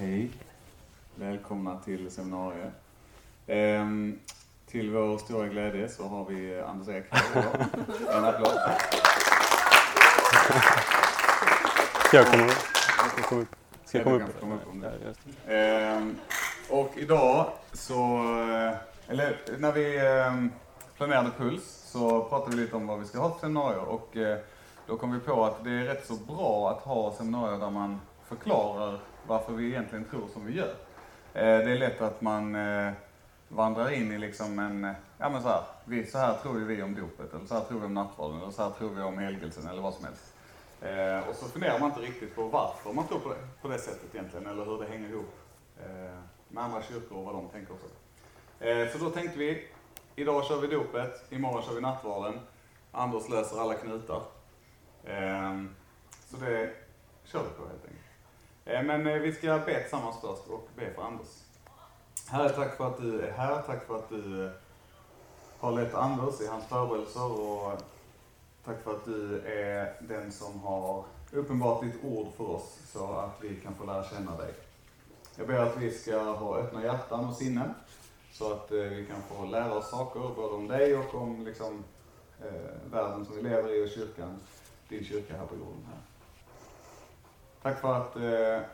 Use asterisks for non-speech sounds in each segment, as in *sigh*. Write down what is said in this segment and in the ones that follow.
Hej. Välkomna till seminariet. Ehm, till vår stora glädje så har vi Anders Ek här idag. *laughs* En applåd. Ska jag komma upp? Ska jag komma upp? Ska jag komma upp? komma upp om det. Ehm, och idag så, eh, eller när vi ehm, planerade Puls så pratade vi lite om vad vi ska ha för seminarier och eh, då kom vi på att det är rätt så bra att ha seminarier där man förklarar varför vi egentligen tror som vi gör. Eh, det är lätt att man eh, vandrar in i liksom en, eh, ja men så här, vi, så här tror ju vi om dopet, eller så här tror vi om nattvarden, eller så här tror vi om helgelsen, eller vad som helst. Eh, och så funderar man inte riktigt på varför man tror på det, på det sättet egentligen, eller hur det hänger ihop eh, med andra kyrkor och vad de tänker också. Eh, så då tänkte vi, idag kör vi dopet, imorgon kör vi nattvarden. Anders löser alla knutar. Så det kör vi på helt enkelt. Eh, men eh, vi ska be tillsammans först och be för Anders. Herre, tack för att du är här. Tack för att du eh, har lett Anders i hans förberedelser och tack för att du är den som har uppenbart ditt ord för oss så att vi kan få lära känna dig. Jag ber att vi ska ha öppna hjärtan och sinnen så att vi kan få lära oss saker både om dig och om liksom, eh, världen som vi lever i och kyrkan, din kyrka här på jorden. Här. Tack för att eh,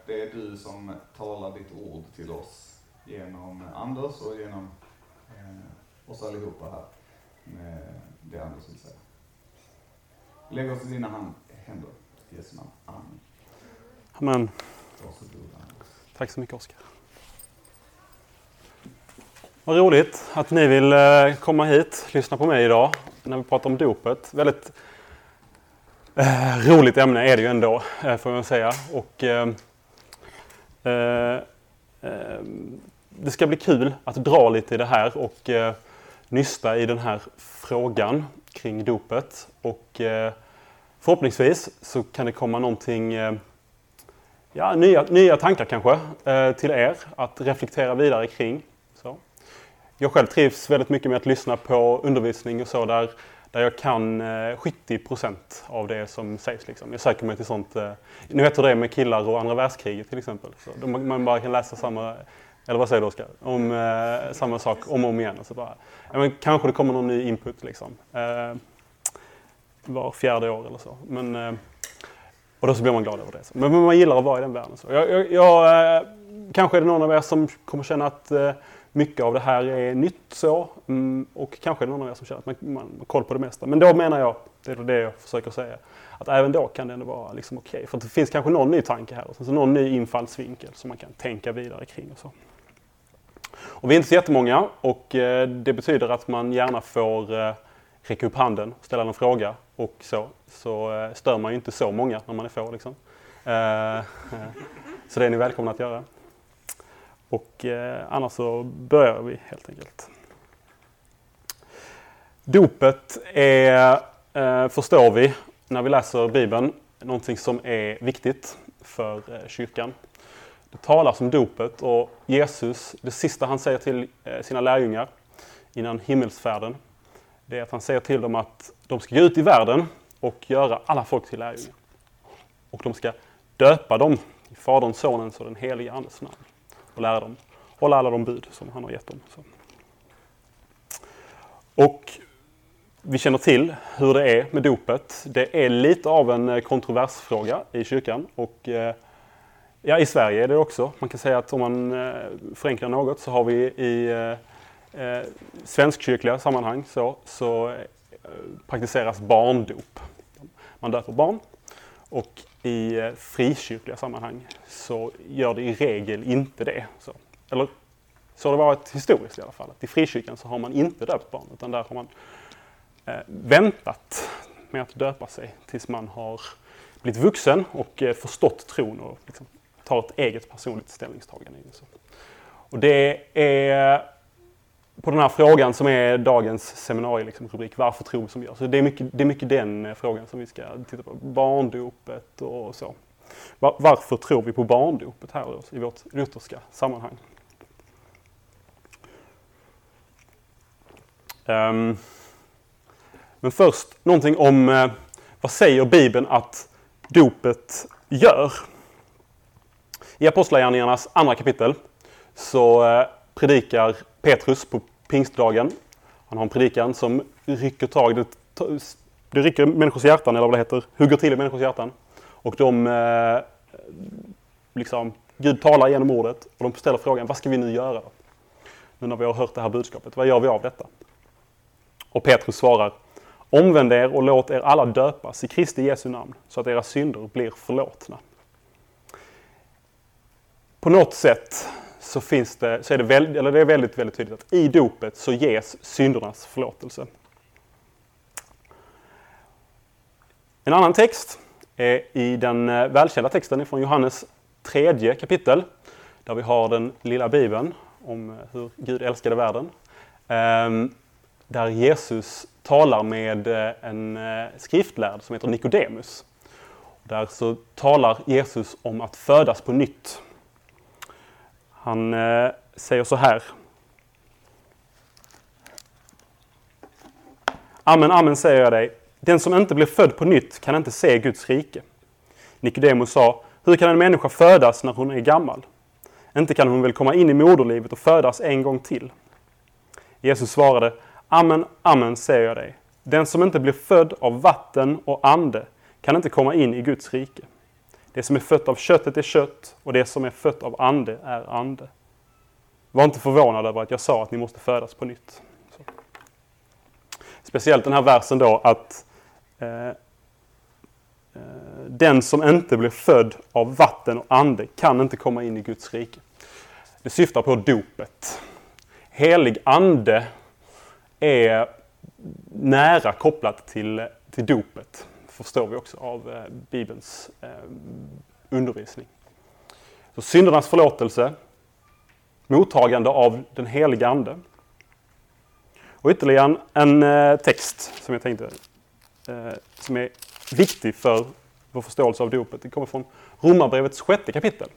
det är du som talar ditt ord till oss genom Anders och genom eh, oss allihopa här med det Anders vill säga. Vi lägger oss i dina hand, händer. I Jesu namn. Amen. Amen. Varsågod Anders. Tack så mycket Oskar. Vad roligt att ni vill eh, komma hit, lyssna på mig idag när vi pratar om dopet. Väldigt eh, roligt ämne är det ju ändå, eh, får man säga. Och, eh, eh, eh, det ska bli kul att dra lite i det här och eh, nysta i den här frågan kring dopet. Och eh, förhoppningsvis så kan det komma någonting eh, ja, nya, nya tankar kanske eh, till er att reflektera vidare kring. Så. Jag själv trivs väldigt mycket med att lyssna på undervisning och så där, där jag kan eh, 70% av det som sägs. Liksom. Jag söker mig till sånt. Eh, ni vet hur det är med killar och andra världskriget till exempel. Så de, man bara kan läsa samma, eller vad säger du Oskar? Om eh, samma sak om och om igen. Och så bara, ja, men kanske det kommer någon ny input liksom. Eh, var fjärde år eller så. Men, eh, och då så blir man glad över det. Men men man gillar att vara i den världen. Så jag, jag, jag, eh, kanske är det någon av er som kommer känna att eh, mycket av det här är nytt så. Mm, och kanske är det någon av er som känner att man, man har koll på det mesta. Men då menar jag, det är det jag försöker säga, att även då kan det ändå vara liksom okej. För att det finns kanske någon ny tanke här och sen så någon ny infallsvinkel som man kan tänka vidare kring. Och så. Och vi är inte så jättemånga och eh, det betyder att man gärna får eh, räcka upp handen, ställa en fråga och så. Så eh, stör man ju inte så många när man är få. Liksom. *laughs* Så det är ni välkomna att göra. Och eh, annars så börjar vi helt enkelt. Dopet är, eh, förstår vi när vi läser Bibeln, någonting som är viktigt för eh, kyrkan. Det talas om dopet och Jesus, det sista han säger till eh, sina lärjungar innan himmelsfärden, det är att han säger till dem att de ska gå ut i världen och göra alla folk till lärjungar. Och de ska döpa dem i Faderns, Sonens och den helige Andes namn. Och lära dem hålla alla de bud som han har gett dem. Så. Och vi känner till hur det är med dopet. Det är lite av en eh, kontroversfråga i kyrkan. Och eh, ja, i Sverige är det också. Man kan säga att om man eh, förenklar något så har vi i eh, svenskkyrkliga sammanhang så, så praktiseras barndop. Man döper barn. Och i eh, frikyrkliga sammanhang så gör det i regel inte det. Så. Eller så har det varit historiskt i alla fall. Att I frikyrkan så har man inte döpt barn utan där har man eh, väntat med att döpa sig tills man har blivit vuxen och eh, förstått tron och liksom, tar ett eget personligt ställningstagande. Så. Och det är på den här frågan som är dagens seminarierubrik, liksom, varför tror vi som vi gör? Så det är, mycket, det är mycket den eh, frågan som vi ska titta på. Barndopet och så. Var, varför tror vi på barndopet här då, i vårt lutherska sammanhang? Um, men först någonting om eh, vad säger Bibeln att dopet gör? I Apostlagärningarnas andra kapitel så eh, predikar Petrus på pingstdagen. Han har en predikan som rycker tag, det, det rycker människors hjärtan, eller vad det heter, hugger till i människors hjärtan. Och de, eh, liksom, Gud talar genom ordet och de ställer frågan, vad ska vi nu göra? Nu när vi har hört det här budskapet, vad gör vi av detta? Och Petrus svarar, omvänd er och låt er alla döpas i Kristi Jesu namn, så att era synder blir förlåtna. På något sätt så, finns det, så är det, väldigt, eller det är väldigt, väldigt tydligt att i dopet så ges syndernas förlåtelse. En annan text är i den eh, välkända texten från Johannes tredje kapitel, där vi har den lilla bibeln om eh, hur Gud älskade världen. Ehm, där Jesus talar med eh, en skriftlärd som heter Nikodemus. Där så talar Jesus om att födas på nytt. Han eh, säger så här. Amen, amen säger jag dig. Den som inte blir född på nytt kan inte se Guds rike. Nikodemus sa, hur kan en människa födas när hon är gammal? Inte kan hon väl komma in i moderlivet och födas en gång till? Jesus svarade, amen, amen säger jag dig. Den som inte blir född av vatten och ande kan inte komma in i Guds rike. Det som är fött av köttet är kött och det som är fött av ande är ande. Var inte förvånad över att jag sa att ni måste födas på nytt. Så. Speciellt den här versen då att eh, eh, den som inte blir född av vatten och ande kan inte komma in i Guds rike. Det syftar på dopet. Helig ande är nära kopplat till, till dopet förstår vi också av eh, Bibelns eh, undervisning. Så syndernas förlåtelse, mottagande av den helige Ande. Och ytterligare en, eh, text som jag tänkte som är viktig för vår förståelse av dopet. Det kommer från Romarbrevets sjätte kapitel.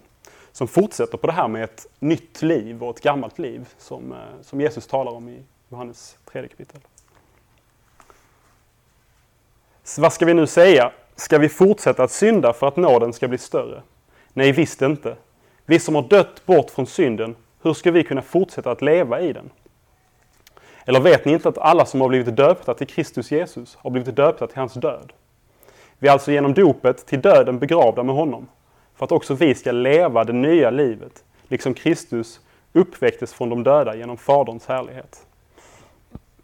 Som fortsätter på det här med ett nytt liv och ett gammalt liv som, som Jesus talar om i Johannes tredje kapitel. Så vad ska vi nu säga? Ska vi fortsätta att synda för att nåden ska bli större? Nej, visst inte. Vi som har dött bort från synden, hur ska vi kunna fortsätta att leva i den? Eller vet ni inte att alla som har blivit döpta till Kristus Jesus har blivit döpta till hans död? Vi är alltså genom dopet till döden begravda med honom, för att också vi ska leva det nya livet, liksom Kristus uppväcktes från de döda genom Faderns härlighet.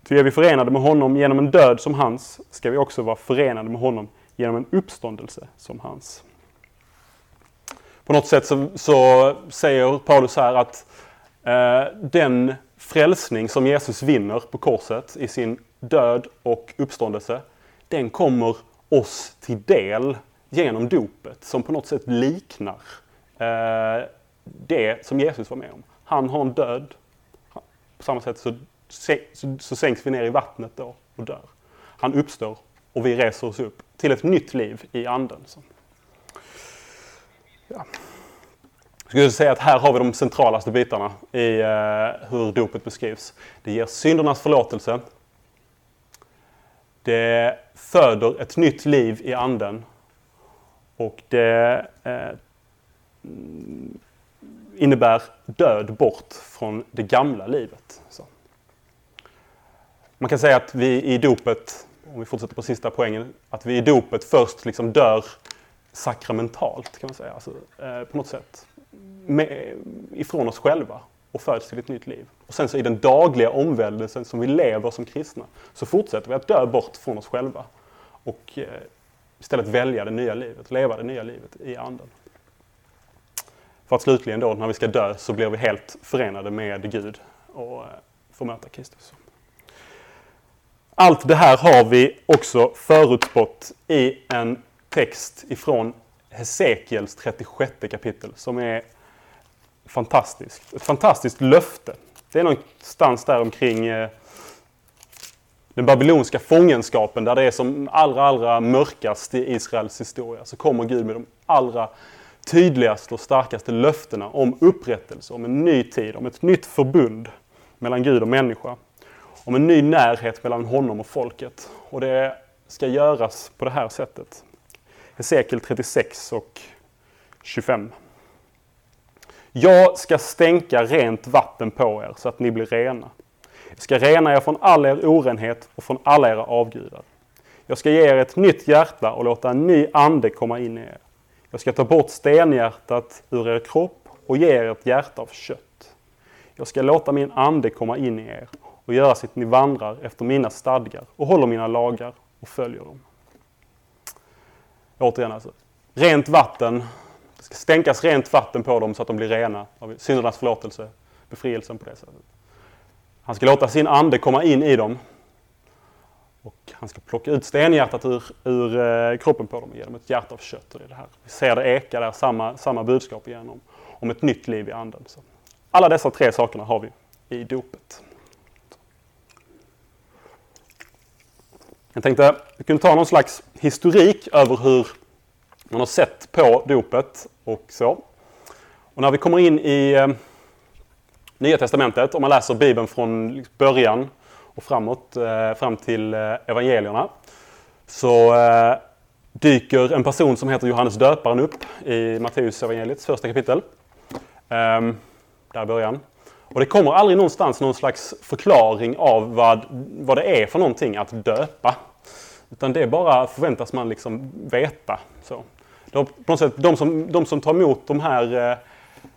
Ty är vi förenade med honom genom en död som hans, ska vi också vara förenade med honom genom en uppståndelse som hans. På något sätt så, så säger Paulus här att eh, den frälsning som Jesus vinner på korset i sin död och uppståndelse, den kommer oss till del genom dopet som på något sätt liknar eh, det som Jesus var med om. Han har en död. På samma sätt så så, så sänks vi ner i vattnet då och dör. Han uppstår och vi reser oss upp till ett nytt liv i anden. Så. Ja. Jag skulle säga att här har vi de centralaste bitarna i eh, hur dopet beskrivs. Det ger syndernas förlåtelse. Det föder ett nytt liv i anden. Och det eh, innebär död bort från det gamla livet. Så. Man kan säga att vi i dopet, om vi fortsätter på sista poängen, att vi i dopet först liksom dör sakramentalt kan man säga. Alltså, eh, på något sätt. Med, ifrån oss själva och föds till ett nytt liv. Och sen så i den dagliga omvälvelsen som vi lever som kristna så fortsätter vi att dö bort från oss själva och eh, istället välja det nya livet, leva det nya livet i anden. För att slutligen då när vi ska dö så blir vi helt förenade med Gud och eh, får möta Kristus. Allt det här har vi också förutspått i en text ifrån Hesekiels 36 kapitel som är fantastiskt. Ett fantastiskt löfte. Det är någonstans där omkring eh, den babyloniska fångenskapen där det är som allra, allra mörkast i Israels historia. Så kommer Gud med de allra tydligaste och starkaste löftena om upprättelse, om en ny tid, om ett nytt förbund mellan Gud och människa om en ny närhet mellan honom och folket. Och det ska göras på det här sättet. Hesekiel 36 och 25. Jag ska stänka rent vatten på er så att ni blir rena. Jag ska rena er från all er orenhet och från alla era avgudar. Jag ska ge er ett nytt hjärta och låta en ny ande komma in i er. Jag ska ta bort stenhjärtat ur er kropp och ge er ett hjärta av kött. Jag ska låta min ande komma in i er och göra sitt ni vandrar efter mina stadgar och håller mina lagar och följer dem. Återigen alltså. Rent vatten. Det ska stänkas rent vatten på dem så att de blir rena av syndernas förlåtelse, befrielsen på det sättet. Han ska låta sin ande komma in i dem. Och han ska plocka ut stenhjärtat ur, ur eh, kroppen på dem och ge dem ett hjärta av kött. Och det är det här. Vi ser det eka där, samma, samma budskap igen om, om ett nytt liv i anden. Så alla dessa tre sakerna har vi i dopet. Jag tänkte att vi kunde ta någon slags historik över hur man har sett på dopet och så. Och när vi kommer in i eh, Nya Testamentet, om man läser Bibeln från liksom början och framåt, eh, fram till eh, evangelierna, så eh, dyker en person som heter Johannes döparen upp i Matteus evangeliets första kapitel. Ehm, där i början. Och det kommer aldrig någonstans någon slags förklaring av vad, vad det är för någonting att döpa. Utan det bara förväntas man liksom veta. Så. De, på något sätt, de, som, de som tar emot de här eh,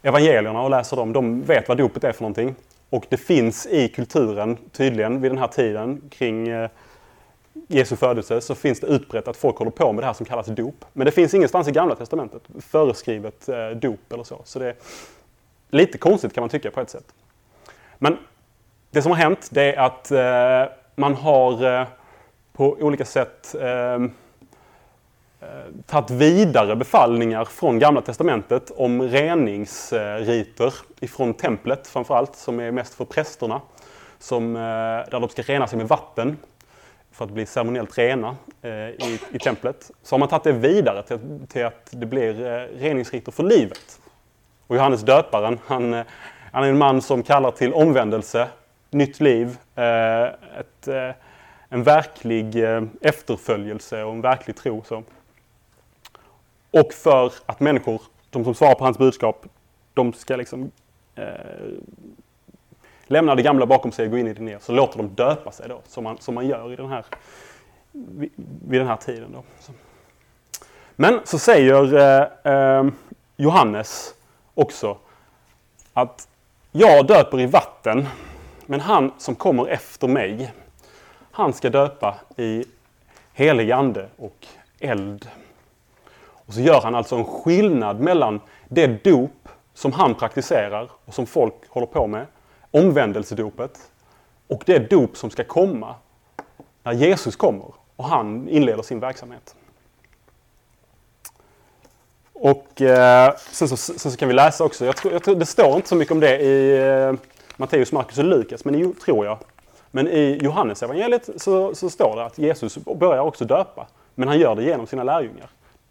evangelierna och läser dem, de vet vad dopet är för någonting. Och det finns i kulturen, tydligen vid den här tiden kring eh, Jesu födelse, så finns det utbrett att folk håller på med det här som kallas dop. Men det finns ingenstans i Gamla Testamentet föreskrivet eh, dop eller så. Så det är lite konstigt kan man tycka på ett sätt. Men det som har hänt det är att eh, man har eh, på olika sätt eh, eh tagit vidare befallningar från Gamla Testamentet om reningsriter ifrån templet framförallt, som är mest för prästerna. Som, eh, där de ska rena sig med vatten för att bli ceremoniellt rena eh, i, i templet. Så har man tagit det vidare till, till att det blir reningsriter för livet. Och Johannes döparen, han, eh, han är en man som kallar till omvändelse, nytt liv, eh, ett, eh, en verklig efterföljelse och en verklig tro. Så. Och för att människor, de som svarar på hans budskap, de ska liksom eh, lämna det gamla bakom sig och gå in i det nya. Så låter de döpa sig då, som man, som man gör i den här, vid, vid den här tiden. Då. Så. Men så säger eh, eh, Johannes också att jag döper i vatten, men han som kommer efter mig, han ska döpa i helig ande och eld. Och så gör han alltså en skillnad mellan det dop som han praktiserar och som folk håller på med, omvändelsedopet, och det dop som ska komma när Jesus kommer och han inleder sin verksamhet. Och eh, sen, så, sen, så, kan vi läsa också, jag tror, jag tror, det står inte så mycket om det i eh, Matteus, Markus och Lukas, men i, tror jag. Men i Johannes evangeliet så, så står det att Jesus börjar också döpa. Men han gör det genom sina lärjungar.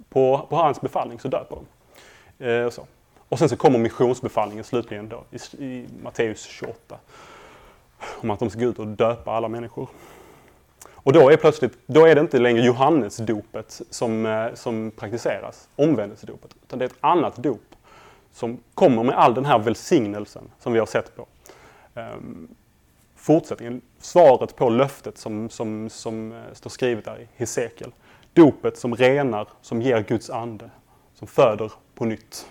På, på hans befallning så döper de. Eh, och, så. och sen så kommer missionsbefallningen slutligen då i, i Matteus 28. Om att de ska gå ut och döpa alla människor. Och då är, plötsligt, då är det inte längre Johannesdopet som, eh, som praktiseras, omvändelsedopet, utan det är ett annat dop som kommer med all den här välsignelsen som vi har sett på. Um, fortsättningen, svaret på löftet som, som, som eh, står skrivet där i Hesekiel. Dopet som renar, som ger Guds ande, som föder på nytt.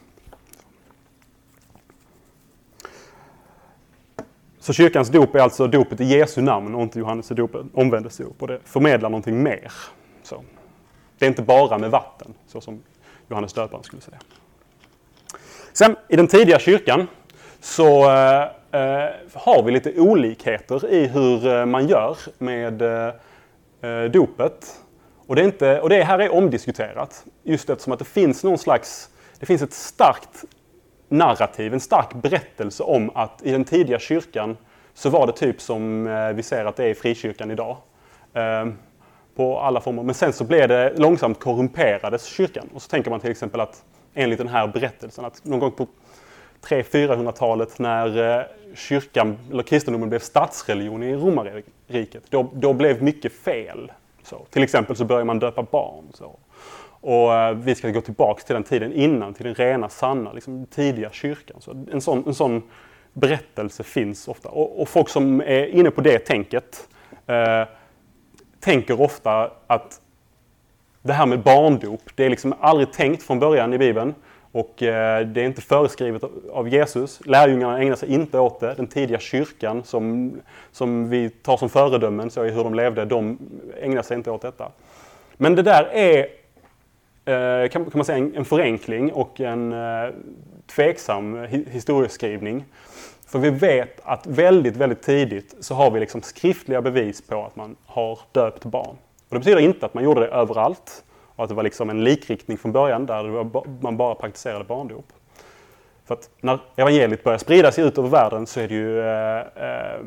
Så kyrkans dop är alltså dopet i Jesu namn och inte Johannes omvändelsedop. Och det förmedlar någonting mer. Så. Det är inte bara med vatten, så som Johannes döparen skulle säga. Sen i den tidiga kyrkan så eh, eh har vi lite olikheter i hur eh, man gör med eh, eh, dopet. Och det, är inte, och det här är omdiskuterat just eftersom att det finns någon slags, det finns ett starkt narrativ, en stark berättelse om att i den tidiga kyrkan så var det typ som eh, vi ser att det är i frikyrkan idag. Ehm, på alla former. Men sen så blev det långsamt korrumperades kyrkan. Och så tänker man till exempel att enligt den här berättelsen att någon gång på 300-400-talet när eh, kyrkan, eller kristendomen blev statsreligion i romarriket, då, då blev mycket fel. Så, till exempel så började man döpa barn. Så. Och eh, vi ska gå tillbaks till den tiden innan, till den rena, sanna, liksom, tidiga kyrkan. Så en, sån, en sån berättelse finns ofta. Och, och folk som är inne på det tänket eh, tänker ofta att det här med barndop, det är liksom aldrig tänkt från början i Bibeln. Och eh, det är inte föreskrivet av Jesus. Lärjungarna ägnar sig inte åt det. Den tidiga kyrkan som, som vi tar som föredömen så i hur de levde, de ägnar sig inte åt detta. Men det där är, Eh, kan, kan man säga, en, en förenkling och en eh, tveksam historieskrivning. För vi vet att väldigt, väldigt tidigt så har vi liksom skriftliga bevis på att man har döpt barn. Och det betyder inte att man gjorde det överallt och att det var liksom en likriktning från början där man bara praktiserade barndop. För att när evangeliet börjar sprida sig ut över världen så är det ju eh, eh,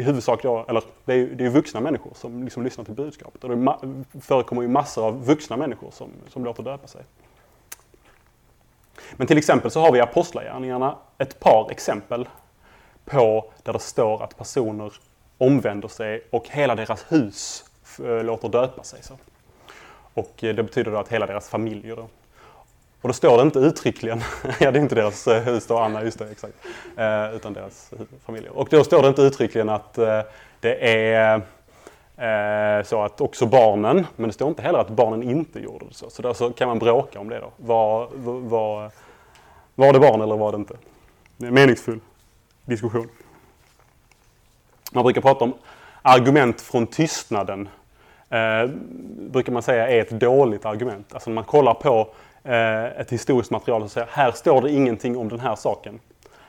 i huvudsak då, eller det är ju det är vuxna människor som liksom lyssnar till budskapet. Och det förekommer ju massor av vuxna människor som, som låter döpa sig. Men till exempel så har vi i Apostlagärningarna ett par exempel på där det står att personer omvänder sig och hela deras hus eh, låter döpa sig. Så. Och eh, det betyder då att hela deras familjer då. Och då står det inte uttryckligen, *laughs* ja det är inte deras eh, hus då, Anna, just det, exakt. Eh, utan deras familjer. Och då står det inte uttryckligen att eh, det är eh, så att också barnen, men det står inte heller att barnen inte gjorde det så. Så där så kan man bråka om det då. Var, var, var det barn eller var det inte? Det är en meningsfull diskussion. Man brukar prata om argument från tystnaden eh, brukar man säga är ett dåligt argument. Alltså när man kollar på Eh, ett historiskt material och säger här står det ingenting om den här saken.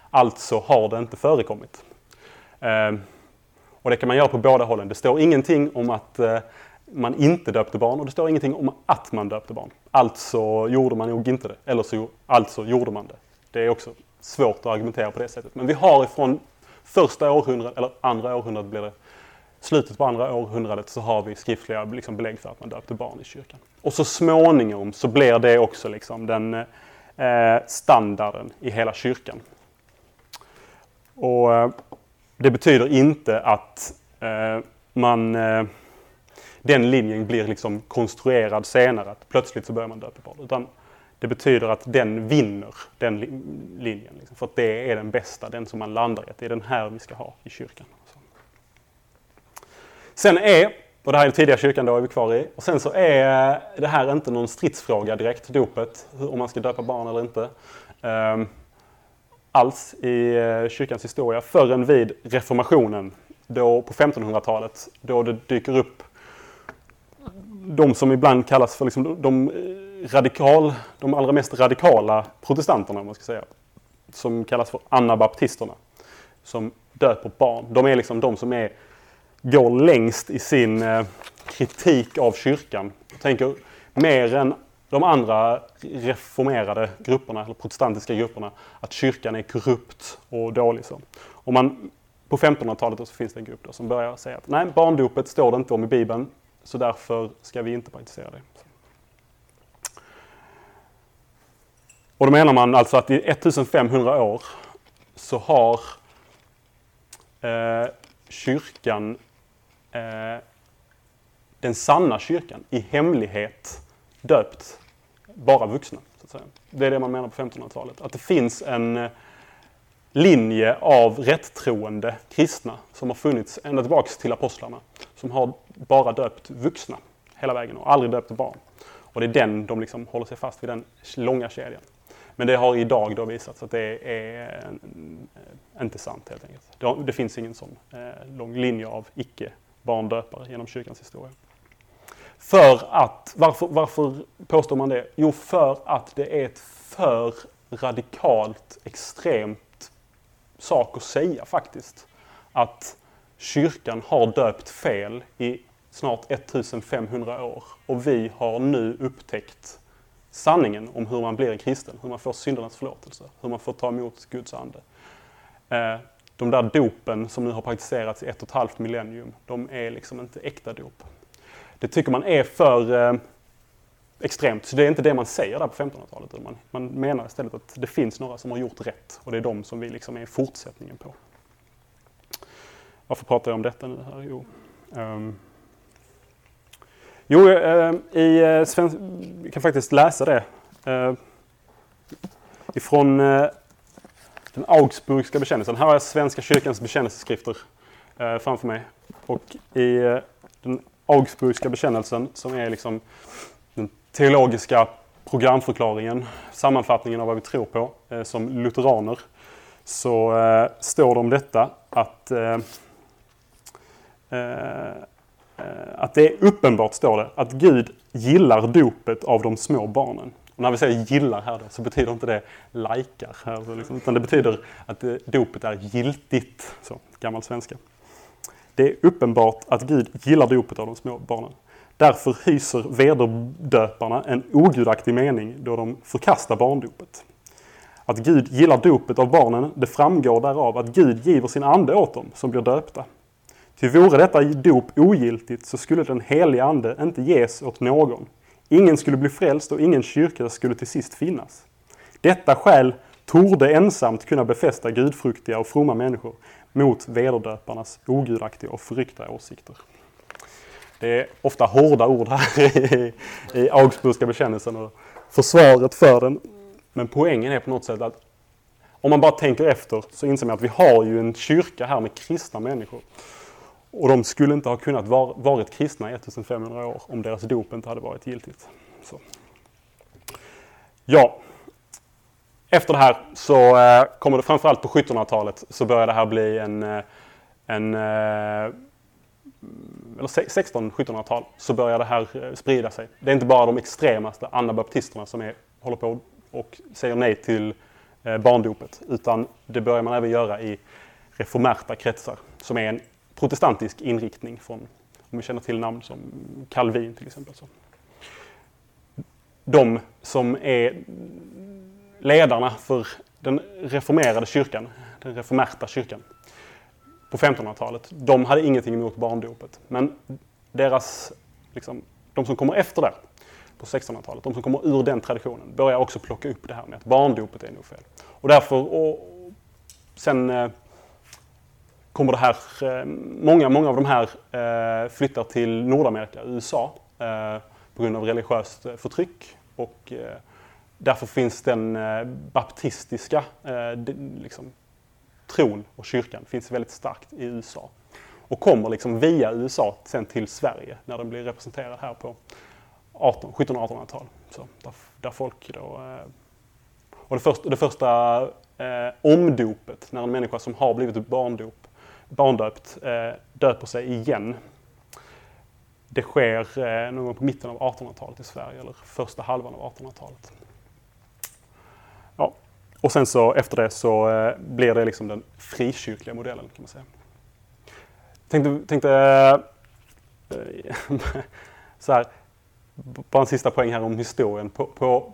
Alltså har det inte förekommit. Eh, och det kan man göra på båda hållen. Det står ingenting om att eh, man inte döpte barn och det står ingenting om att man döpte barn. Alltså gjorde man nog inte det. Eller så alltså gjorde man det. Det är också svårt att argumentera på det sättet. Men vi har ifrån första århundradet, eller andra århundradet blir det, slutet på andra århundradet så har vi skriftliga liksom, belägg för att man döpte barn i kyrkan. Och så småningom så blir det också liksom, den eh, standarden i hela kyrkan. Och eh, Det betyder inte att eh, man eh, den linjen blir liksom konstruerad senare, att plötsligt så börjar man döpa barn. Utan det betyder att den vinner den linjen. Liksom, för att det är den bästa, den som man landar i. Att det är den här vi ska ha i kyrkan. Sen är, och det här är den tidiga kyrkan då är vi kvar i, och sen så är det här inte någon stridsfråga direkt, dopet, om man ska döpa barn eller inte. Um, alls i eh, kyrkans historia förrän vid reformationen, då på 1500-talet, då det dyker upp de som ibland kallas för liksom de, eh, radikal, de allra mest radikala protestanterna, om man ska säga, som kallas för anabaptisterna, som döper barn. De är liksom de som är går längst i sin eh, kritik av kyrkan. Jag tänker mer än de andra reformerade grupperna, eller protestantiska grupperna, att kyrkan är korrupt och dålig. Så. Och man, på 1500-talet så finns det en grupp då som börjar säga att nej, barndopet står det inte om i Bibeln, så därför ska vi inte praktisera det. Och då menar man alltså att i 1500 år så har eh, kyrkan eh, den sanna kyrkan i hemlighet döpt bara vuxna. Så att säga. Det är det man menar på 1500-talet. Att det finns en eh, linje av rättroende kristna som har funnits ända tillbaks till apostlarna. Som har bara döpt vuxna hela vägen och aldrig döpt barn. Och det är den de liksom håller sig fast vid, den långa kedjan. Men det har idag då visats att det är eh, inte sant helt enkelt. Det, finns ingen sån eh, lång linje av icke barndöpare genom kyrkans historia. För att, varför, varför påstår man det? Jo, för att det är ett för radikalt, extremt sak att säga faktiskt. Att kyrkan har döpt fel i snart 1500 år och vi har nu upptäckt sanningen om hur man blir en kristen, hur man får syndernas förlåtelse, hur man får ta emot Guds ande. Eh, de där dopen som nu har praktiserats i ett och ett halvt millennium, de är liksom inte äkta dop. Det tycker man är för eh, extremt, så det är inte det man säger där på 1500-talet. Man, man menar istället att det finns några som har gjort rätt och det är de som vi liksom är fortsättningen på. Varför pratar jag om detta nu? Här? Jo. Um, Jo, eh, i eh, svensk... Vi kan faktiskt läsa det. Eh, ifrån eh, den Augsburgska bekännelsen. Här har jag Svenska kyrkans bekännelseskrifter eh, framför mig. Och i eh, den Augsburgska bekännelsen, som är liksom den teologiska programförklaringen, sammanfattningen av vad vi tror på eh, som lutheraner, så eh, står det om detta att eh, eh, eh att det är uppenbart, står det, att Gud gillar dopet av de små barnen. Och när vi säger gillar här då, så betyder inte det likar, liksom, utan det betyder att dopet är giltigt, så gammal svenska. Det är uppenbart att Gud gillar dopet av de små barnen. Därför hyser vederdöparna en ogudaktig mening då de förkastar barndopet. Att Gud gillar dopet av barnen, det framgår därav att Gud giver sin ande åt dem som blir döpta. Ty vore detta dop ogiltigt så skulle den heliga ande inte ges åt någon. Ingen skulle bli frälst och ingen kyrka skulle till sist finnas. Detta skäl torde ensamt kunna befästa gudfruktiga och fromma människor mot vederdöparnas ogudaktiga och förryckta åsikter. Det är ofta hårda ord här *laughs* i, i Augsburgska bekännelsen och försvaret för den. Men poängen är på något sätt att om man bara tänker efter så inser man att vi har ju en kyrka här med kristna människor. Och de skulle inte ha kunnat var, varit kristna i 1500 år om deras dop inte hade varit giltigt. Så. Ja, efter det här så eh, kommer det framförallt på 1700-talet så börjar det här bli en, eh, en eh, eller 16-1700-tal så börjar det här eh, sprida sig. Det är inte bara de extremaste anabaptisterna som är, håller på och säger nej till eh, barndopet utan det börjar man även göra i reformerta kretsar som är en protestantisk inriktning från, om vi känner till namn som Calvin till exempel. Så. De som är ledarna för den reformerade kyrkan, den reformerta kyrkan på 1500-talet, de hade ingenting emot barndopet. Men deras, liksom, de som kommer efter det, på 1600-talet, de som kommer ur den traditionen, börjar också plocka upp det här med att barndopet är nog fel. Och därför, och sen eh, kommer det här, eh, många, många av de här eh, flyttar till Nordamerika, USA, eh, på grund av religiöst förtryck. Och därför finns den baptistiska liksom, tron och kyrkan finns väldigt starkt i USA. Och kommer liksom via USA sen till Sverige när den blir representerad här på 1700-1800-tal. Där, där folk då... och det första, det första eh, omdopet, när en människa som har blivit barndop barndöpt eh, döper sig igen. Det sker eh, någon gång på mitten av 1800-talet i Sverige, eller första halvan av 1800-talet. Ja. Och sen så efter det så eh, blir det liksom den frikyrkliga modellen kan man säga. Tänkte, tänkte eh, *laughs* så här, bara en sista poäng här om historien. På, på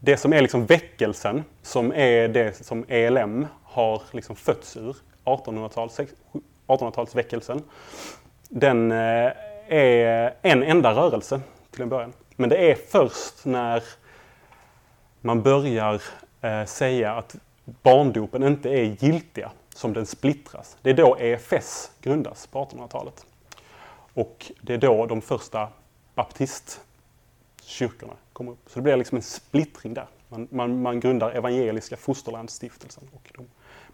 det som är liksom väckelsen, som är det som ELM har liksom fötts ur, 1800-talsväckelsen. den eh, är en enda rörelse till en början. Men det är först när man börjar eh, säga att barndopen inte är giltiga som den splittras. Det är då EFS grundas på 1800-talet. Och det är då de första baptistkyrkorna kommer upp. Så det blir liksom en splittring där. Man, man, man grundar Evangeliska Fosterlandsstiftelsen och de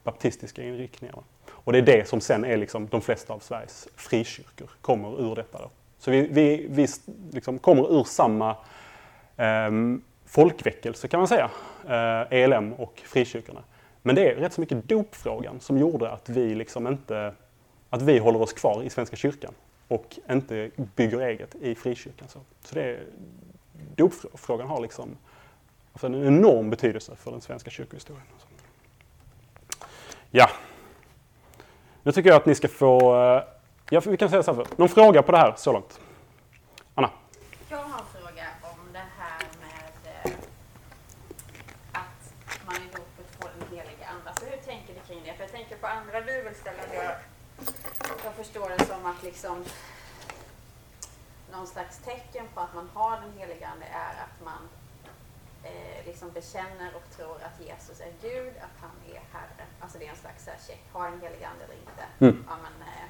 baptistiska inriktningar. Och det är det som sen är liksom de flesta av Sveriges frikyrkor kommer ur detta. Då. Så vi, vi, vi liksom kommer ur samma eh, folkväckelse kan man säga, eh, ELM och frikyrkorna. Men det är rätt så mycket dopfrågan som gjorde att vi liksom inte, att vi håller oss kvar i Svenska kyrkan och inte bygger eget i frikyrkan. Så, så det dopfrågan har liksom alltså en enorm betydelse för den svenska kyrkohistorien. Ja. Nu tycker jag att ni ska få... Eh, ja, vi kan säga så här. Någon fråga på det här så långt? Anna? Jag har en fråga om det här med eh, att man i dopet får den heliga Ande. Alltså hur tänker ni kring det? För jag tänker på andra bibelställen. Jag, jag förstår det som att liksom någon slags tecken på att man har den heliga Ande är att man eh, liksom bekänner och tror att Jesus är Gud, att han är Herre. Alltså det är en slags check. Har en helig ande eller inte? Mm. Ja, men, eh,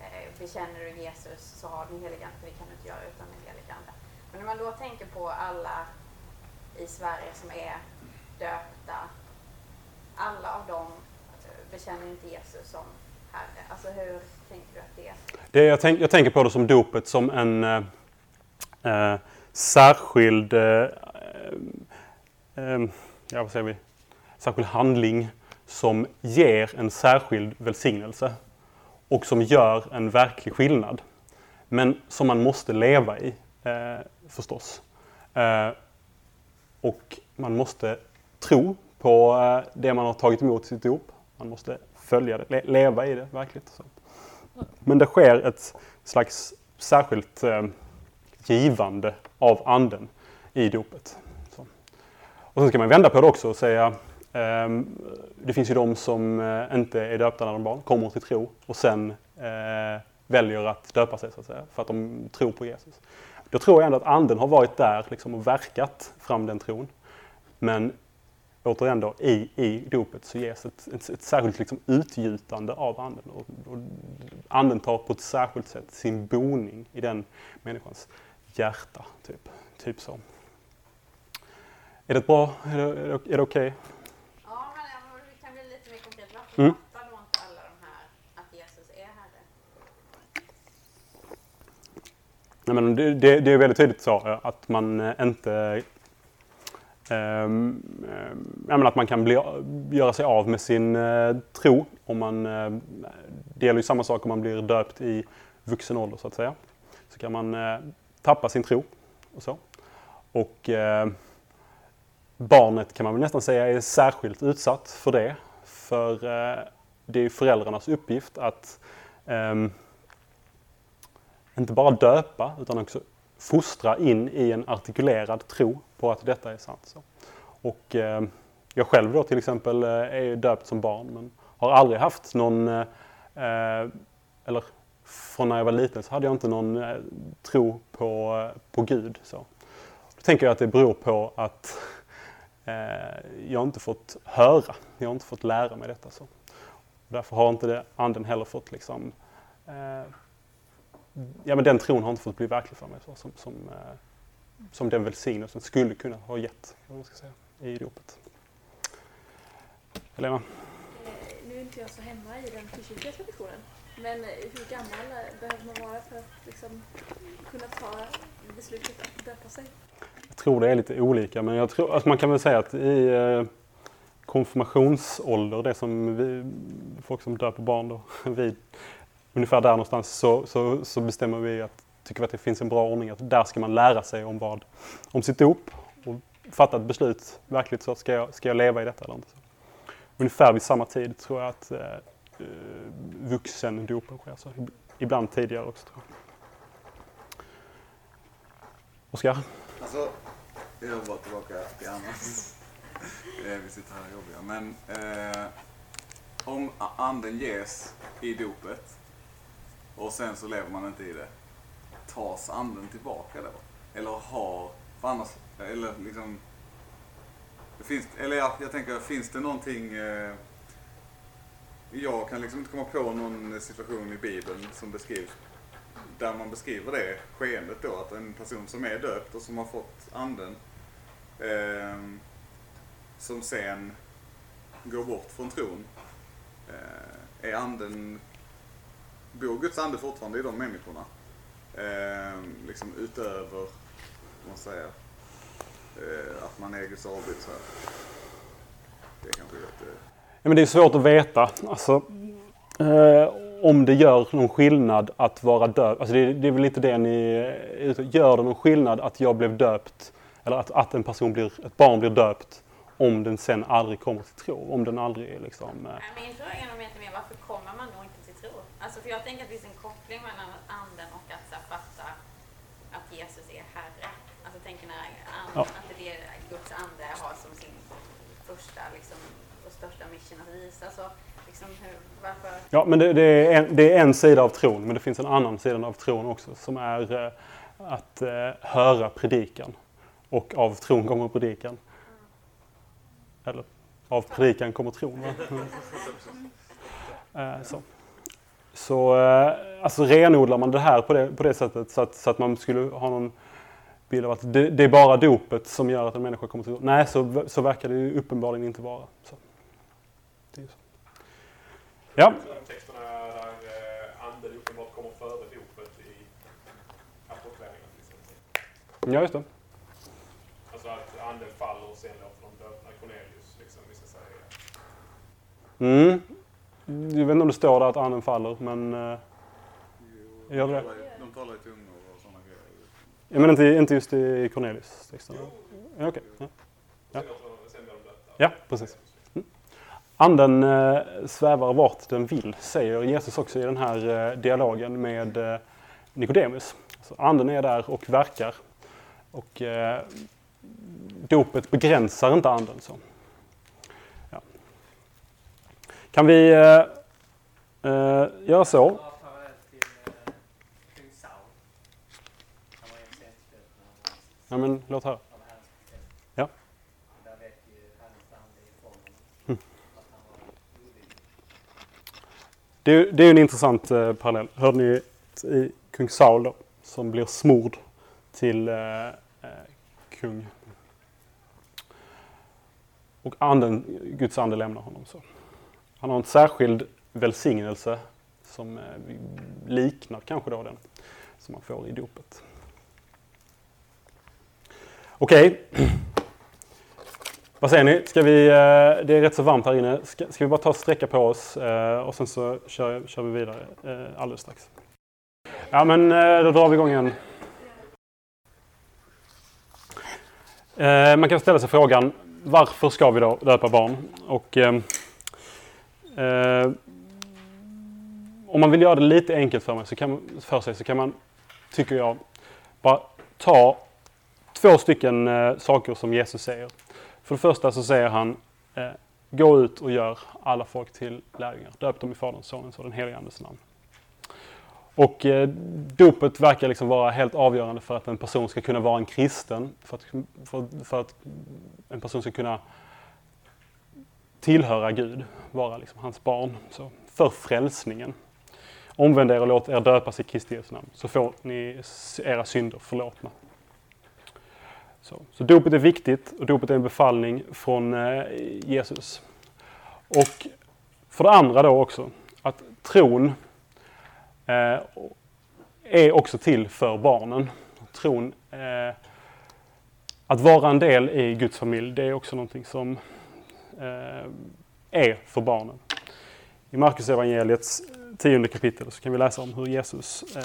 eh, bekänner du Jesus så har du den helige Ande, för det kan du inte göra utan den helige Ande. Men när man då tänker på alla i Sverige som är döpta, alla av dem eh, bekänner inte Jesus som Herre. Alltså hur tänker du att det är? Det, jag, tänk, jag tänker på det som dopet som en eh, eh, särskild eh, eh, Eh, eh, ja, vad säger vi? särskild handling som ger en särskild välsignelse och som gör en verklig skillnad. Men som man måste leva i eh, förstås. Eh, och man måste tro på eh, det man har tagit emot i sitt dop. Man måste följa det, le leva i det verkligt. Så. Men det sker ett slags särskilt eh, givande av anden i dopet. Och sen ska man vända på det också och säga ehm, det finns ju de som eh, inte är döpta när de är barn, kommer till tro och sen eh, väljer att döpa sig så att säga, för att de tror på Jesus. Då tror jag ändå att anden har varit där liksom, och verkat fram den tron. Men återigen då, i, i dopet så ges ett, ett, ett särskilt liksom, utgjutande av anden. Och, och anden tar på ett särskilt sätt sin boning i den människans hjärta. Typ, typ så. Är det bra? Är det, är det okej? Okay? Mm. Fattar då inte alla de här att Jesus är Herre? Nej, men det, det, det är väldigt tydligt så att man eh, inte Um, um, att man kan bli, göra sig av med sin uh, tro. Om man, uh, det gäller ju samma sak om man blir döpt i vuxen ålder så att säga. Så kan man uh, tappa sin tro och så. Och barnet kan man väl nästan säga är särskilt utsatt för det. För eh, det är föräldrarnas uppgift att um, inte bara döpa utan också fostra in i en artikulerad tro på att detta är sant. Så. Och eh, jag själv då till exempel eh, är är döpt som barn men har aldrig haft någon, eh, eh, eller från när jag var liten så hade jag inte någon eh, tro på, eh, på Gud. Så. Då tänker jag att det beror på att Eh, jag har inte fått höra, jag har inte fått lära mig detta. Så. Därför har inte det, anden heller fått liksom, eh, ja men den tron har inte fått bli verklig för mig så, som, som, eh, som den välsignelsen skulle kunna ha gett man ska säga, i dopet. Helena? Eh, nu är inte jag så hemma i den frikyrkliga traditionen. Men hur gammal behöver man vara för att liksom kunna ta beslutet att döpa sig? Jag tror det är lite olika, men jag tror, alltså man kan väl säga att i eh, konfirmationsålder, det som vi, folk som döper barn då, *laughs* vi, ungefär där någonstans, så, så, så bestämmer vi att tycker vi att det finns en bra ordning att där ska man lära sig om vad, om sitt dop och fatta ett beslut, verkligt så ska jag, ska jag leva i detta eller inte. Så. Ungefär vid samma tid tror jag att eh Eh, vuxendopen sker, så ibland tidigare också tror jag. Oskar? Alltså, jag bara tillbaka till annars. Vi sitter här och jobbar. Men eh, om anden ges i dopet och sen så lever man inte i det. Tas anden tillbaka då? Eller har, för annars, eller liksom, finns, eller ja, jag tänker, finns det någonting eh, jag kan liksom inte komma på någon situation i Bibeln som beskrivs där man beskriver det skeendet då, att en person som är döpt och som har fått anden eh, som sen går bort från tron. Eh, är anden, bor Guds ande fortfarande i de människorna? Eh, liksom utöver, vad man säger, eh, att man är Guds avbild så här. Det är kanske lite... Men det är svårt att veta. Alltså, eh, om det gör någon skillnad att vara döpt. Alltså det, det är väl inte det ni... Gör det någon skillnad att jag blev döpt eller att, att en person blir, ett barn blir döpt om den sen aldrig kommer till tro. Om den aldrig liksom... Eh... Min fråga är nog mer varför kommer man då inte till tro? Alltså för jag tänker att det finns en koppling mellan anden och att så här, fatta att Jesus är Herre. Alltså tänker när anden, ja. att det är Guds ande har som sin första liksom, och största mission att visa. Så, liksom, hur. Ja, men det, det, är en, det är en sida av tron, men det finns en annan sida av tron också som är eh, att eh, höra predikan. Och av tron kommer predikan. Eller av predikan kommer tron. Va? Eh, så. så eh, alltså renodlar man det här på det, på det sättet så att, så att man skulle ha någon bild av att det, det är bara dopet som gör att en människa kommer till tro. Nej, så, så verkar det ju uppenbarligen inte vara. Så. Det är ju så. Ja, texterna där eh, anden uppenbart kommer före dopet i apostlagärningarna till exempel. ja just det. Alltså att anden faller och sen låter de döpna Cornelius liksom vissa säger. Mm. Jag vet inte om det står där att anden faller, men... eh, Gör det? De talar i tungor och sådana grejer. Ja, men inte, inte just i Cornelius texten? Ja, okej. Ja. Ja. Döpta. Ja, precis. Anden eh, svävar vart den vill, säger Jesus också i den här eh, dialogen med eh, Nikodemus. Så anden är där och verkar. Och dopet begränsar inte anden. Så. Ja. Kan vi eh, göra så? Ja, men låt höra kung Saul. Han var initiativstöd när han var Ja, men låt höra. av Herrens befäl. Ja. Och Där vet ju Herrens ande ifrån honom Mm. att han var olydig. Det är, det är en intressant eh, parallell. Hörde ni i kung Saul då, som blir smord till eh, eh, kung. Och anden, Guds ande lämnar honom. så. Han har en särskild välsignelse som eh, liknar kanske då den som man får i dopet. Okej. Vad säger ni? Ska vi, eh, det är rätt så varmt här inne. Ska, ska vi bara ta och sträcka på oss eh, och sen så kör, kör vi vidare eh, alldeles strax. Ja men då drar vi igång igen. Man kan ställa sig frågan varför ska vi då döpa barn? Och, eh, om man vill göra det lite enkelt för, mig så kan, för sig så kan man, tycker jag, bara ta två stycken saker som Jesus säger. För det första så säger han eh, Gå ut och gör alla folk till lärjungar. Döp dem i Faderns, Sonens och den helige Andes namn. Och eh, dopet verkar liksom vara helt avgörande för att en person ska kunna vara en kristen. För att, för, för att en person ska kunna tillhöra Gud, vara liksom hans barn. Så, för frälsningen. Omvänd er och låt er döpas i Kristi namn, så får ni era synder förlåtna. Så, så dopet är viktigt och dopet är en befallning från eh, Jesus. Och för det andra då också, att tron eh, är också till för barnen. Tron, eh, att vara en del i Guds familj, det är också någonting som eh, är för barnen. I Markus evangeliets eh, tionde kapitel så kan vi läsa om hur Jesus eh,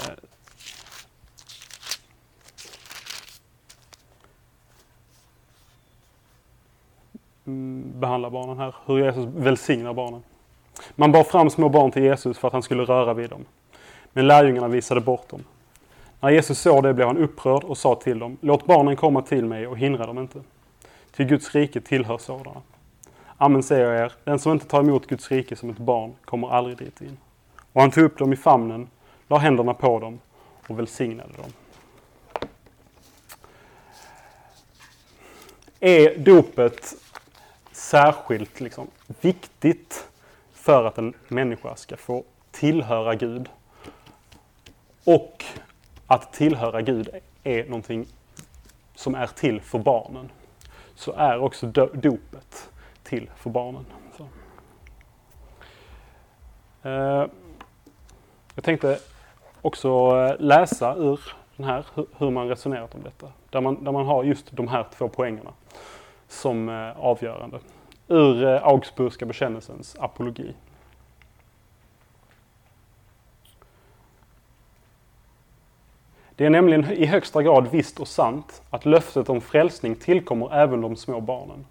behandlar barnen här. Hur Jesus välsignar barnen. Man bar fram små barn till Jesus för att han skulle röra vid dem. Men lärjungarna visade bort dem. När Jesus såg det blev han upprörd och sa till dem, låt barnen komma till mig och hindra dem inte. Till Guds rike tillhör sådana. Amen säger jag er, den som inte tar emot Guds rike som ett barn kommer aldrig dit in. Och han tog upp dem i famnen, la händerna på dem och välsignade dem. Är dopet särskilt liksom, viktigt för att en människa ska få tillhöra Gud? Och att tillhöra Gud är någonting som är till för barnen. Så är också do- dopet till för barnen. Så. Eh, jag tänkte också eh, läsa ur den här, hur man resonerat om detta. Där man, där man har just de här två poängerna som eh, avgörande. Ur eh, Augsburgska bekännelsens apologi. Det är nämligen i högsta grad visst och sant att löftet om frälsning tillkommer även de små barnen.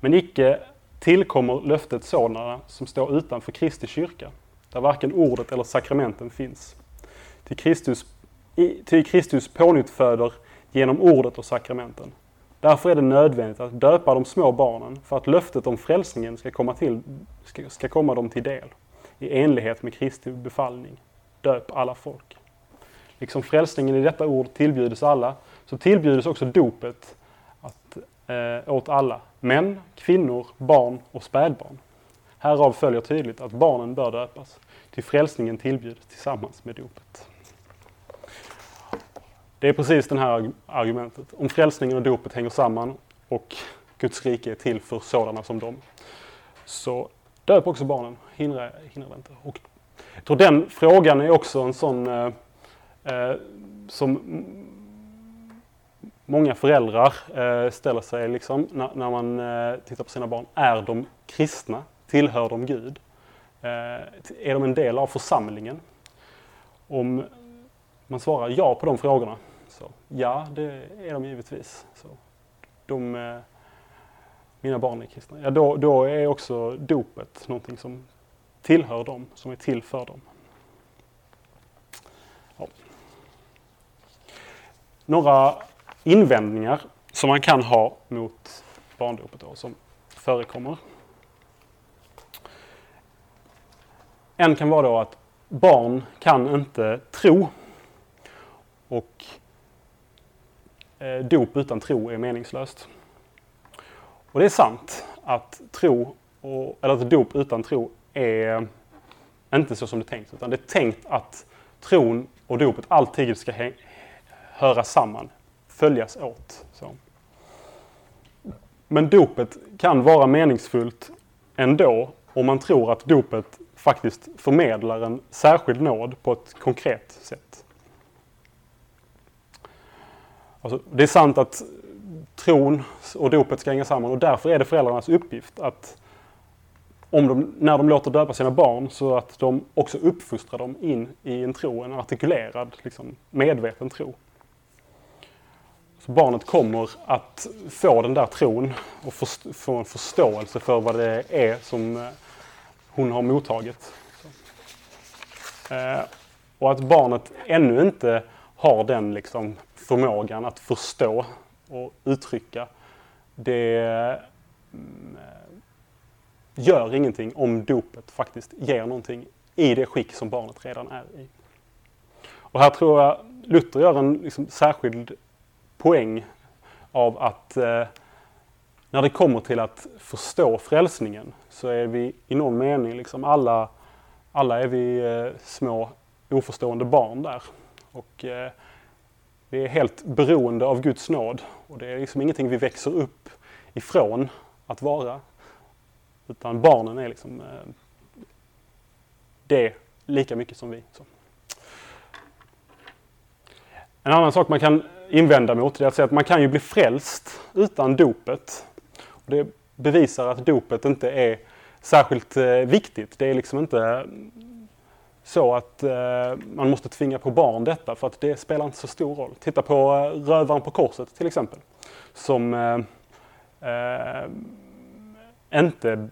Men icke tillkommer löftet sådana som står utanför Kristi kyrka, där varken ordet eller sakramenten finns. Till Kristus, till Kristus pånyttföder genom ordet och sakramenten. Därför är det nödvändigt att döpa de små barnen för att löftet om frälsningen ska komma, till, ska, ska komma dem till del, i enlighet med Kristi befallning. Döp alla folk. Liksom frälsningen i detta ord tillbjudes alla, så tillbjudes också dopet att, eh, åt alla. Män, kvinnor, barn och spädbarn. Härav följer tydligt att barnen bör döpas, till frälsningen tillbjuds tillsammans med dopet. Det är precis det här argumentet. Om frälsningen och dopet hänger samman och Guds rike är till för sådana som dem. Så döp också barnen, hindra, hindra det inte. Och jag tror den frågan är också en sån eh, eh, som många föräldrar eh, ställer sig liksom, när, när man eh, tittar på sina barn. Är de kristna? Tillhör de Gud? Eh, är de en del av församlingen? Om man svarar ja på de frågorna, så ja, det är de givetvis. Så de, eh, mina barn är kristna. Ja, då, då är också dopet någonting som tillhör dem, som är till för dem. Ja. Några invändningar som man kan ha mot barndopet då, som förekommer. En kan vara då att barn kan inte tro och Eh, dop utan tro är meningslöst. Och det är sant att tro, och, eller att dop utan tro är inte så som det är tänkt. Utan det är tänkt att tron och dopet alltid ska höra samman, följas åt. Så. Men dopet kan vara meningsfullt ändå om man tror att dopet faktiskt förmedlar en särskild nåd på ett konkret sätt. Alltså, det är sant att tron och dopet ska hänga samman och därför är det föräldrarnas uppgift att om de, när de låter döpa sina barn så att de också uppfostrar dem in i en tro, en artikulerad, liksom, medveten tro. Så barnet kommer att få den där tron och få en förståelse för vad det är som eh, hon har mottagit. Eh, och att barnet ännu inte har den liksom, förmågan att förstå och uttrycka, det mm, gör ingenting om dopet faktiskt ger någonting i det skick som barnet redan är i. Och här tror jag Luther gör en liksom särskild poäng av att eh, när det kommer till att förstå frälsningen så är vi i någon mening liksom alla, alla är vi eh, små oförstående barn där. Och eh, vi är helt beroende av Guds nåd och det är liksom ingenting vi växer upp ifrån att vara. Utan barnen är liksom eh, det lika mycket som vi. Så. En annan sak man kan invända mot är att säga att man kan ju bli frälst utan dopet. Och det bevisar att dopet inte är särskilt eh, viktigt. Det är liksom inte så att eh, man måste tvinga på barn detta för att det spelar inte så stor roll. Titta på eh, rövaren på korset till exempel. Som eh, eh, inte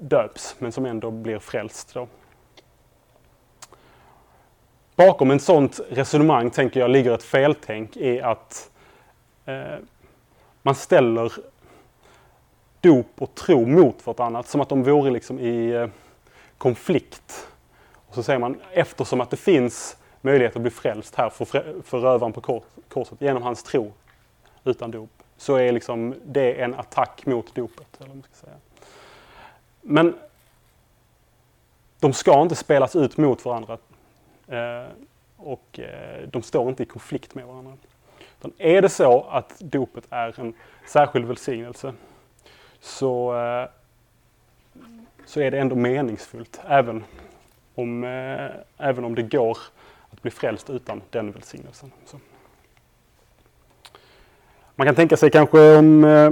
döps men som ändå blir frälst. Då. Bakom ett sådant resonemang tänker jag ligger ett feltänk i att eh, man ställer dop och tro mot vartannat som att de vore liksom i eh, konflikt. Så säger man eftersom att det finns möjlighet att bli frälst här för, för rövaren på korset genom hans tro utan dop så är liksom det en attack mot dopet. Eller man ska säga. Men de ska inte spelas ut mot varandra eh, och eh, de står inte i konflikt med varandra. Utan är det så att dopet är en särskild välsignelse så, eh, så är det ändå meningsfullt även om, eh, även om det går att bli frälst utan den välsignelsen. Så. Man kan tänka sig kanske om eh,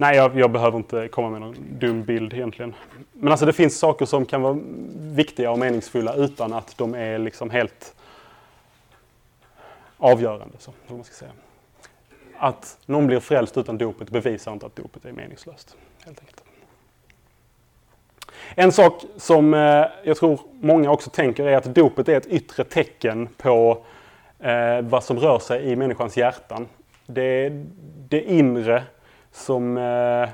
Nej, jag, jag, behöver inte komma med någon dum bild egentligen. Men alltså det finns saker som kan vara viktiga och meningsfulla utan att de är liksom helt avgörande. Så, man ska säga. Att någon blir frälst utan dopet bevisar inte att dopet är meningslöst. Helt enkelt. En sak som eh, jag tror många också tänker är att dopet är ett yttre tecken på eh, vad som rör sig i människans hjärtan. Det, det inre som, eh,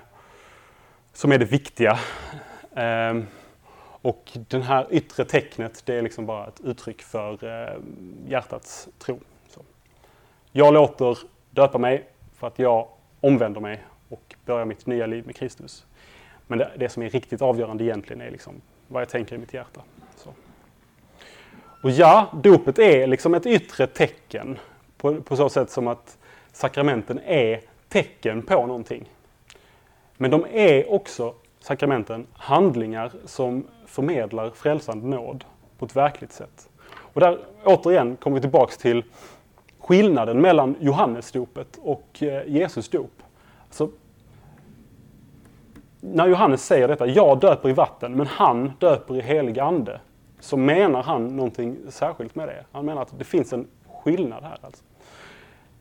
som är det viktiga. Ehm, och det här yttre tecknet det är liksom bara ett uttryck för hjärtats tro. Så. Jag låter döpa mig för att jag omvänder mig och börjar mitt nya liv med Kristus. Men det, det som är riktigt avgörande egentligen är liksom vad jag tänker i mitt hjärta. Så. Och ja, dopet är liksom ett yttre tecken på, på så sätt som att sakramenten är tecken på någonting. Men de är också, sakramenten, handlingar som förmedlar frälsande nåd på ett verkligt sätt. Och där återigen kommer vi tillbaks till skillnaden mellan Johannesdopet och eh, Jesus dop. Alltså, när Johannes säger detta, jag döper i vatten, men han döper i helig ande, så menar han någonting särskilt med det. Han menar att det finns en skillnad här. Alltså.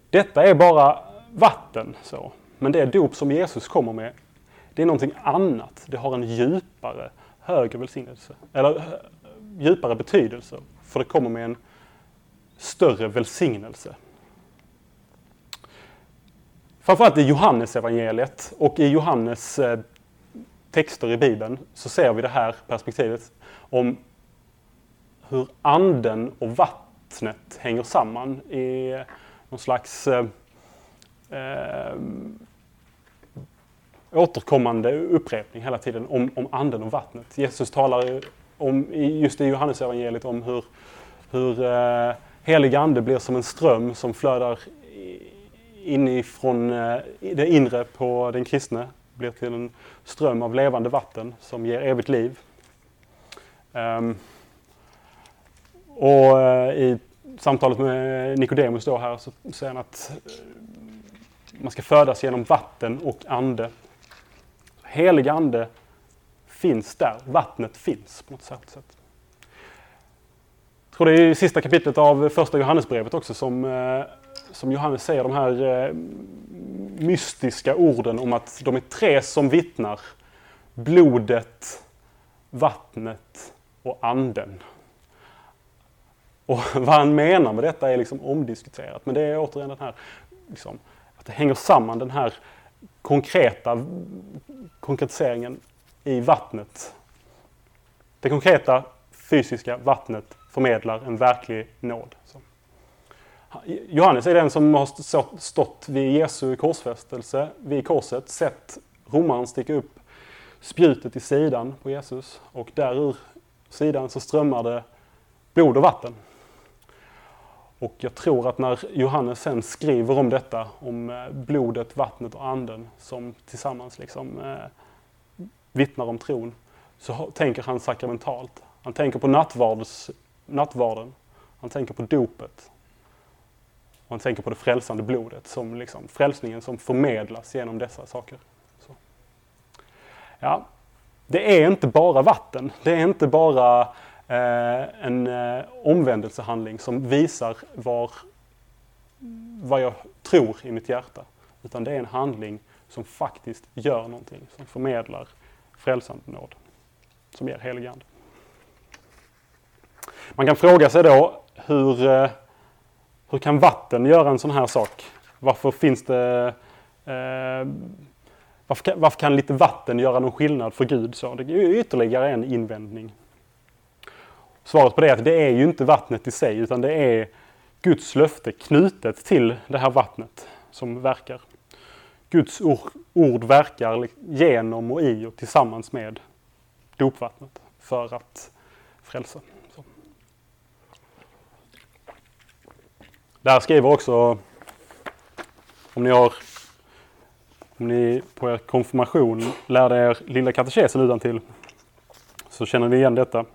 Detta är bara vatten, så. men det dop som Jesus kommer med, det är någonting annat. Det har en djupare, högre välsignelse, eller eh, djupare betydelse, för det kommer med en större välsignelse. Framförallt i Johannes evangeliet och i Johannes eh, texter i Bibeln så ser vi det här perspektivet om hur anden och vattnet hänger samman i någon slags eh, eh, återkommande upprepning hela tiden om, om anden och vattnet. Jesus talar om, just i Johannesevangeliet om hur, hur eh, helig ande blir som en ström som flödar inifrån eh, det inre på den kristne blir till en ström av levande vatten som ger evigt liv. Um, och uh, i samtalet med Nikodemus då här så säger han att uh, man ska födas genom vatten och ande. Helig ande finns där, vattnet finns på något särskilt sätt. Jag tror det är i sista kapitlet av första Johannesbrevet också som, uh, som Johannes säger de här eh, mystiska orden om att de är tre som vittnar. Blodet, vattnet och anden. Och *laughs* vad han menar med detta är liksom omdiskuterat. Men det är återigen den här, liksom, att det hänger samman den här konkreta konkretiseringen i vattnet. Det konkreta fysiska vattnet förmedlar en verklig nåd. Så. Johannes är den som har stått vid Jesu korsfästelse, vid korset, sett romaren sticka upp spjutet i sidan på Jesus och där ur sidan så strömmar det blod och vatten. Och jag tror att när Johannes sen skriver om detta, om eh, blodet, vattnet och anden som tillsammans liksom eh, vittnar om tron, så tänker han sakramentalt. Han tänker på nattvards, nattvarden, han tänker på dopet, man tänker på det frälsande blodet, som liksom, frälsningen som förmedlas genom dessa saker. Så. Ja, det är inte bara vatten. Det är inte bara eh, en eh, omvändelsehandling som visar var, vad jag tror i mitt hjärta. Utan det är en handling som faktiskt gör någonting, som förmedlar frälsande nåd, som ger helig ande. Man kan fråga sig då hur eh, hur kan vatten göra en sån här sak? Varför finns det... Eh, varför, kan, varför, kan, lite vatten göra någon skillnad för Gud? Så det är ytterligare en invändning. Svaret på det är att det är ju inte vattnet i sig utan det är Guds löfte knutet till det här vattnet som verkar. Guds ord verkar genom och i och tillsammans med dopvattnet för att frälsa. Där skriver också, om ni har om ni på er konfirmation lärde er lilla katekesen till så känner ni igen detta.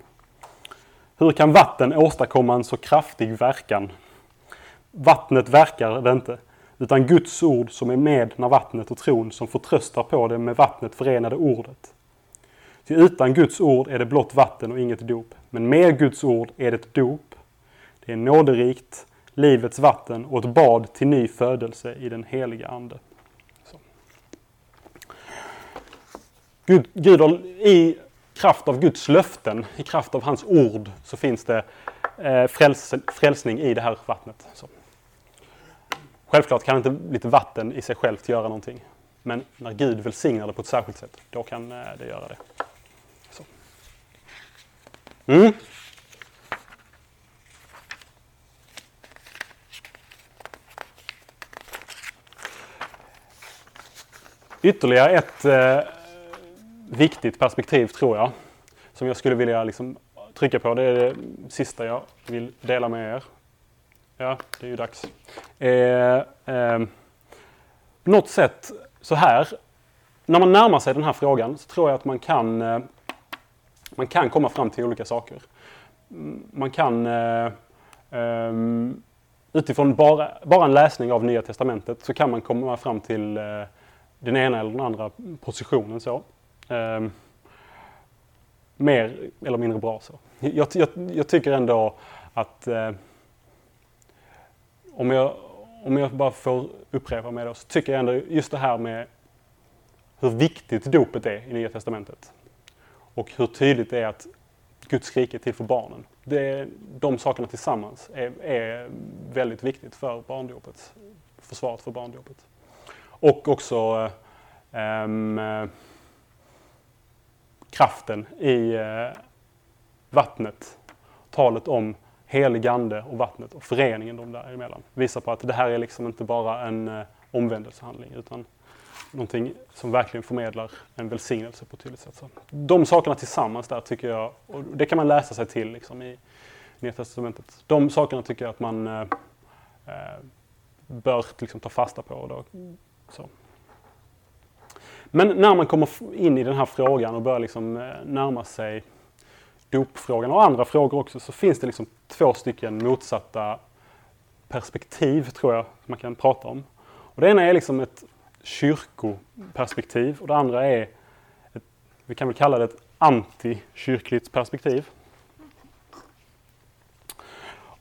Hur kan vatten åstadkomma en så kraftig verkan? Vattnet verkar det inte, utan Guds ord som är med när vattnet och tron som förtröstar på det med vattnet förenade ordet. Ty utan Guds ord är det blott vatten och inget dop, men med Guds ord är det ett dop. Det är nåderikt, livets vatten och ett bad till ny födelse i den heliga Ande. Så. Gud, Gud har, I kraft av Guds löften, i kraft av hans ord, så finns det eh, fräls, frälsning i det här vattnet. Så. Självklart kan inte lite vatten i sig självt göra någonting. Men när Gud välsignar det på ett särskilt sätt, då kan eh, det göra det. Så. Mm. Ytterligare ett eh, viktigt perspektiv tror jag. Som jag skulle vilja liksom trycka på. Det är det sista jag vill dela med er. Ja, det är ju dags. Eh, eh, något sätt så här. När man närmar sig den här frågan så tror jag att man kan, eh, man kan komma fram till olika saker. Man kan eh, ehm, utifrån bara, bara en läsning av Nya Testamentet så kan man komma fram till eh, den ena eller den andra positionen. så. Eh, mer eller mindre bra så. Jag, jag, jag tycker ändå att eh, om, jag, om jag bara får upprepa mig då, så tycker jag ändå just det här med hur viktigt dopet är i Nya Testamentet. Och hur tydligt det är att Guds rike är till för barnen. Det, de sakerna tillsammans är, är väldigt viktigt för barndopet, försvaret för barndopet. Och också eh, eh, kraften i eh, vattnet. Talet om helig ande och vattnet och föreningen de däremellan. Visar på att det här är liksom inte bara en eh, omvändelsehandling utan någonting som verkligen förmedlar en välsignelse på ett tydligt sätt. Så de sakerna tillsammans där tycker jag, och det kan man läsa sig till liksom i Nya Testamentet. De sakerna tycker jag att man eh, eh bör liksom ta fasta på. Då. Så. Men när man kommer in i den här frågan och börjar liksom eh, närma sig dopfrågan och andra frågor också så finns det liksom två stycken motsatta perspektiv tror jag man kan prata om. Och det ena är liksom ett kyrkoperspektiv och det andra är, ett, vi kan väl kalla det ett antikyrkligt perspektiv.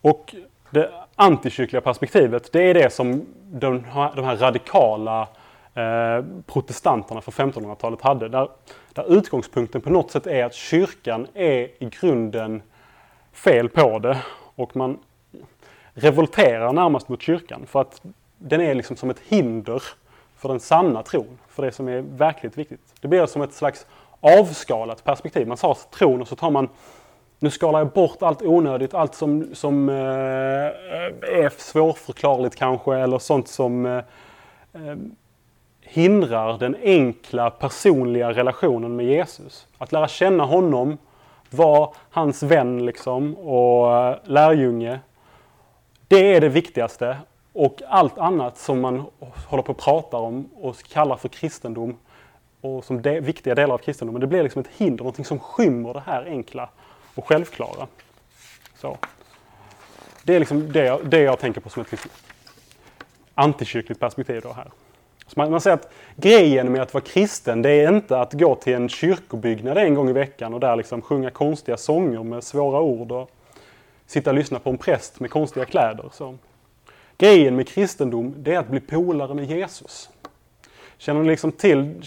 Och det antikyrkliga perspektivet, det är det som de de här radikala eh, protestanterna från 1500-talet hade. Där, där utgångspunkten på något sätt är att kyrkan är i grunden fel på det och man revolterar närmast mot kyrkan för att den är liksom som ett hinder för den sanna tron, för det som är verkligt viktigt. Det blir som ett slags avskalat perspektiv. Man sa tron och så tar man nu skalar jag bort allt onödigt, allt som, som eh, eh är svårförklarligt kanske eller sånt som eh, eh, hindrar den enkla personliga relationen med Jesus. Att lära känna honom, vara hans vän liksom och eh, lärjunge. Det är det viktigaste och allt annat som man håller på att prata om och kallar för kristendom och som de, viktiga delar av kristendomen, det blir liksom ett hinder, någonting som skymmer det här enkla och självklara. Så. Det är liksom det jag, det jag tänker på som ett liksom antikyrkligt perspektiv då här. Så man, man säger att grejen med att vara kristen, det är inte att gå till en kyrkobyggnad en gång i veckan och där liksom sjunga konstiga sånger med svåra ord och sitta och lyssna på en präst med konstiga kläder. Så. Grejen med kristendom, det är att bli polare med Jesus. Känner ni liksom till,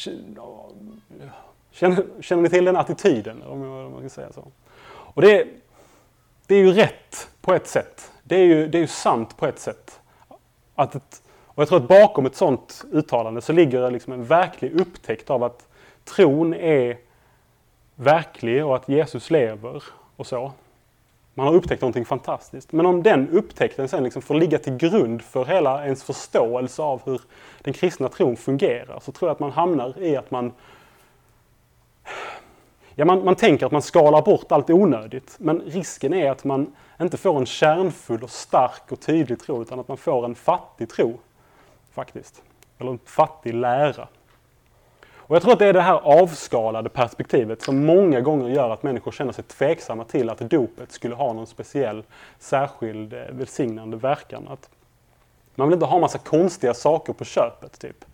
känner, känner ni till den attityden? Om jag, om jag ska säga så. Och det, det är ju rätt på ett sätt. Det är ju, det är ju sant på ett sätt. Att ett, och jag tror att bakom ett sådant uttalande så ligger det liksom en verklig upptäckt av att tron är verklig och att Jesus lever och så. Man har upptäckt någonting fantastiskt. Men om den upptäckten sen liksom får ligga till grund för hela ens förståelse av hur den kristna tron fungerar så tror jag att man hamnar i att man Ja, man, man tänker att man skalar bort allt onödigt, men risken är att man inte får en kärnfull och stark och tydlig tro, utan att man får en fattig tro, faktiskt. Eller en fattig lära. Och jag tror att det är det här avskalade perspektivet som många gånger gör att människor känner sig tveksamma till att dopet skulle ha någon speciell, särskild, eh, välsignande verkan. Att man vill inte ha massa konstiga saker på köpet, typ.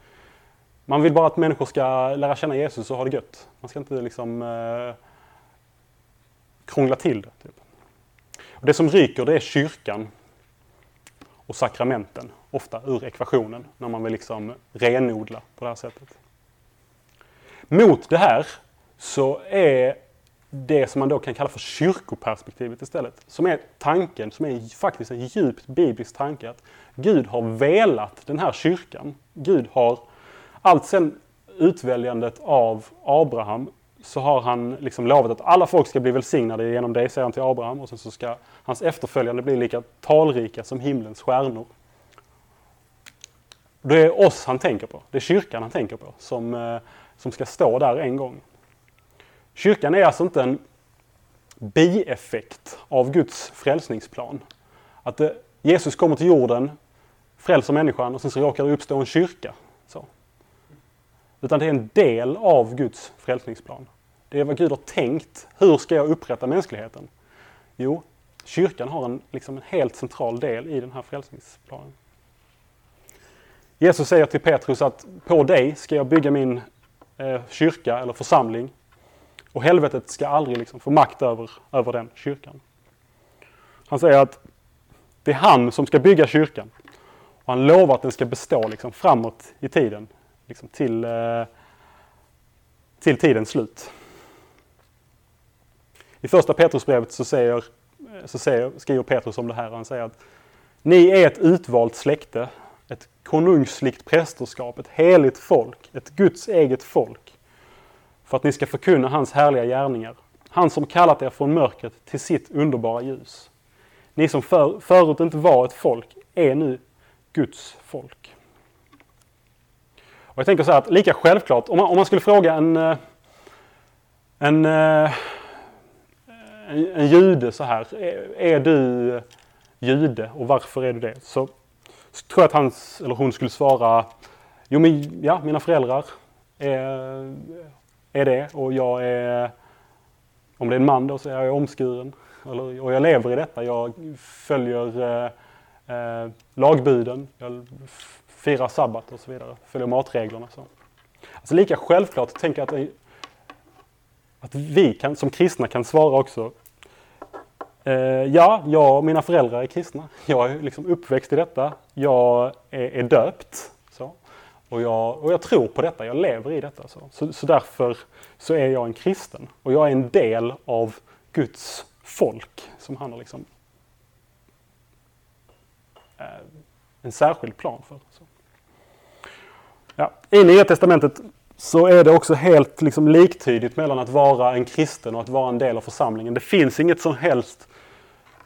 Man vill bara att människor ska lära känna Jesus och ha det gött. Man ska inte liksom eh, krångla till det. Typ. Och det som ryker det är kyrkan och sakramenten, ofta ur ekvationen, när man vill liksom renodla på det här sättet. Mot det här så är det som man då kan kalla för kyrkoperspektivet istället. Som är tanken, som är faktiskt en djupt biblisk tanke, att Gud har velat den här kyrkan. Gud har allt sen utväljandet av Abraham så har han liksom lovat att alla folk ska bli välsignade genom dig, säger han till Abraham. Och sen så ska hans efterföljande bli lika talrika som himlens stjärnor. Det är oss han tänker på. Det är kyrkan han tänker på som, eh, som ska stå där en gång. Kyrkan är alltså inte en bieffekt av Guds frälsningsplan. Att det, Jesus kommer till jorden, frälser människan och sen så råkar det uppstå en kyrka. Utan det är en del av Guds frälsningsplan. Det är vad Gud har tänkt. Hur ska jag upprätta mänskligheten? Jo, kyrkan har en, liksom en helt central del i den här frälsningsplanen. Jesus säger till Petrus att på dig ska jag bygga min eh, kyrka eller församling och helvetet ska aldrig liksom få makt över, över den kyrkan. Han säger att det är han som ska bygga kyrkan. Och han lovar att den ska bestå liksom framåt i tiden. Liksom till, eh, till tidens slut. I första Petrusbrevet så, säger, eh, så säger, skriver Petrus om det här. Han säger att ni är ett utvalt släkte, ett konungsligt prästerskap, ett heligt folk, ett Guds eget folk. För att ni ska förkunna hans härliga gärningar. Han som kallat er från mörkret till sitt underbara ljus. Ni som för, förut inte var ett folk är nu Guds folk. Och jag tänker så här att lika självklart, om man, om man skulle fråga en, eh, en, eh, en, en jude så här, är, är du jude och varför är du det? Så, så tror jag att han eller hon skulle svara, jo men ja, mina föräldrar är, är det och jag är, om det är en man då så är jag omskuren. Eller, och jag lever i detta, jag följer eh, eh, lagbuden, jag Fira sabbat och så vidare, Följa matreglerna. Så. Alltså lika självklart tänker jag att, att vi kan, som kristna kan svara också. Eh, ja, jag och mina föräldrar är kristna. Jag är liksom uppväxt i detta. Jag är, är döpt. Så. Och, jag, och jag tror på detta, jag lever i detta. Så. Så, så därför så är jag en kristen. Och jag är en del av Guds folk som han har liksom eh, en särskild plan för. Så. Ja. I Nya Testamentet så är det också helt liksom liktydigt mellan att vara en kristen och att vara en del av församlingen. Det finns inget som helst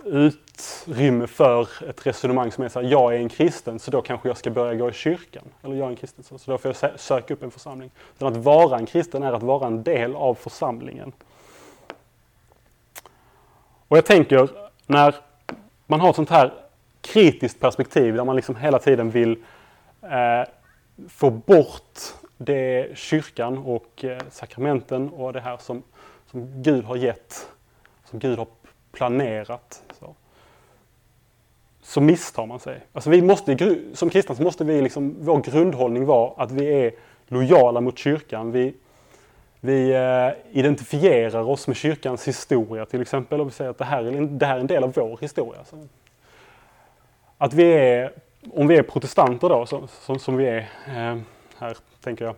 utrymme för ett resonemang som är så här, jag är en kristen så då kanske jag ska börja gå i kyrkan. Eller jag är en kristen så då får jag söka upp en församling. Utan att vara en kristen är att vara en del av församlingen. Och jag tänker när man har ett sånt här kritiskt perspektiv där man liksom hela tiden vill eh, få bort det kyrkan och eh, sakramenten och det här som, som Gud har gett, som Gud har planerat. Så, så misstar man sig. Alltså vi måste, som kristna så måste vi liksom, vår grundhållning vara att vi är lojala mot kyrkan. Vi, vi eh, identifierar oss med kyrkans historia till exempel och vi säger att det här är, det här är en del av vår historia. Så att vi är, om vi är protestanter då, som, som, som vi är eh, här, tänker jag.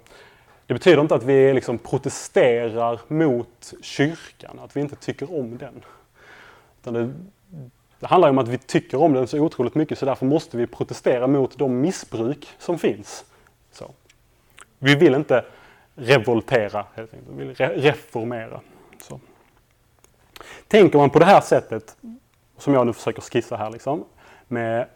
Det betyder inte att vi liksom protesterar mot kyrkan, att vi inte tycker om den. Det, det, handlar om att vi tycker om den så otroligt mycket så därför måste vi protestera mot de missbruk som finns. Så. Vi vill inte revoltera, helt enkelt. vi vill re reformera. Så. Tänker man på det här sättet, som jag nu försöker skissa här, liksom, med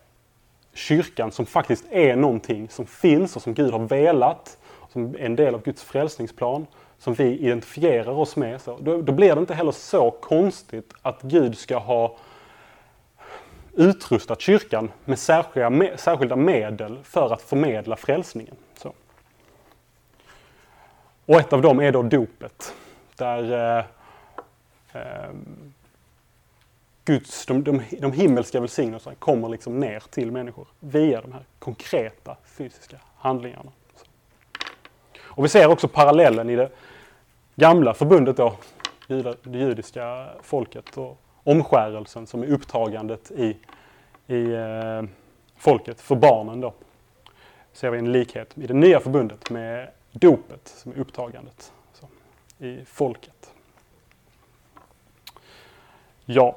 kyrkan som faktiskt är någonting som finns och som Gud har velat, som är en del av Guds frälsningsplan, som vi identifierar oss med. Så då, då blir det inte heller så konstigt att Gud ska ha utrustat kyrkan med särskilda, särskilda medel för att förmedla frälsningen. Så. Och ett av dem är då dopet. Där eh, eh, Guds, de, de, de himmelska välsignelserna kommer liksom ner till människor via de här konkreta fysiska handlingarna. Och vi ser också parallellen i det gamla förbundet då, det judiska folket och omskärelsen som är upptagandet i, i eh, folket för barnen då. Ser vi en likhet i det nya förbundet med dopet som är upptagandet så, i folket. Ja.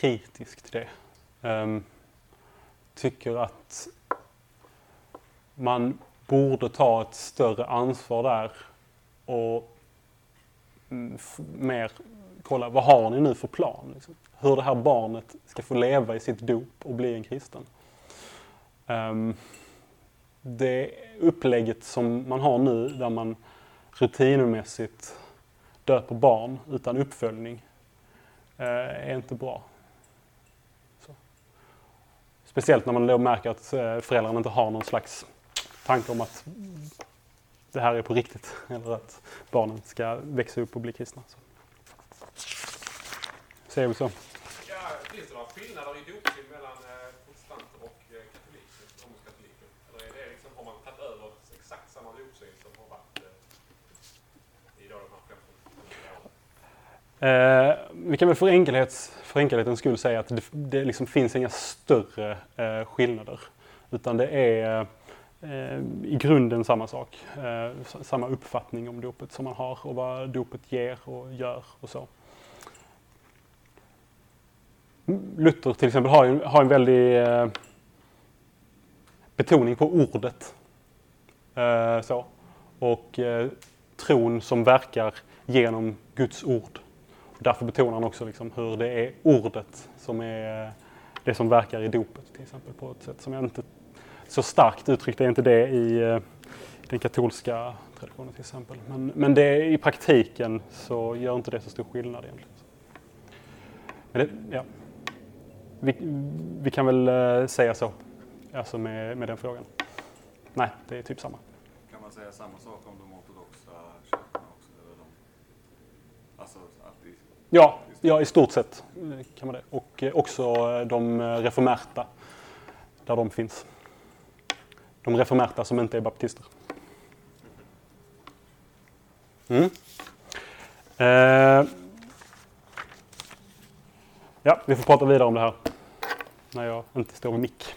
kritisk till det. Um, tycker att man borde ta ett större ansvar där och mm, mer kolla vad har ni nu för plan? Liksom? Hur det här barnet ska få leva i sitt dop och bli en kristen. Um, det upplägget som man har nu där man rutinmässigt döper barn utan uppföljning uh, är inte bra. Speciellt när man då märker att eh, föräldrarna inte har någon slags tanke om att det här är på riktigt eller att barnen ska växa upp och bli kristna. Så. Säger vi så? Ja, finns det några skillnader i dopsyn mellan eh, protestanter och eh, katoliker, romersk-katoliker? Eller är det liksom, har man tagit över exakt samma dopsyn som har varit eh, i de här 15 åren? Eh, vi kan väl för, enkelhets, för enkelhetens skull säga att det, det liksom finns inga större eh, skillnader. Utan det är eh, i grunden samma sak. Eh, samma uppfattning om dopet som man har och vad dopet ger och gör och så. Luther till exempel har, en, har en väldig eh, betoning på ordet. Eh, så. Och eh, tron som verkar genom Guds ord. Därför betonar han också liksom hur det är ordet som är eh, det som verkar i dopet till exempel på ett sätt som jag inte så starkt uttryckt är inte det i eh, den katolska traditionen till exempel. Men, men det, i praktiken så gör inte det så stor skillnad egentligen. Men det, ja. vi, vi kan väl eh, säga så, alltså med, med den frågan. Nej, det är typ samma. Kan man säga samma sak om de ortodoxa kyrkorna också? Eller de, alltså att de, Ja, ja, i stort sett kan man det. Och eh, också eh, de eh, reformärta, reformerta, där de finns. De reformerta som inte är baptister. Mm. Eh, ja, vi får prata vidare om det här när jag inte står med mick.